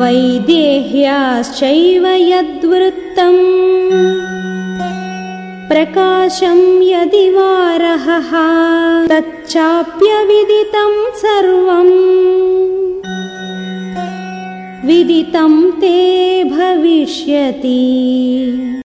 वैदेह्याश्चैव यद्वृत्तम्। प्रकाशं यदि वारहः तच्चाप्यविदितं सर्वम्। विदितं ते भविष्यति।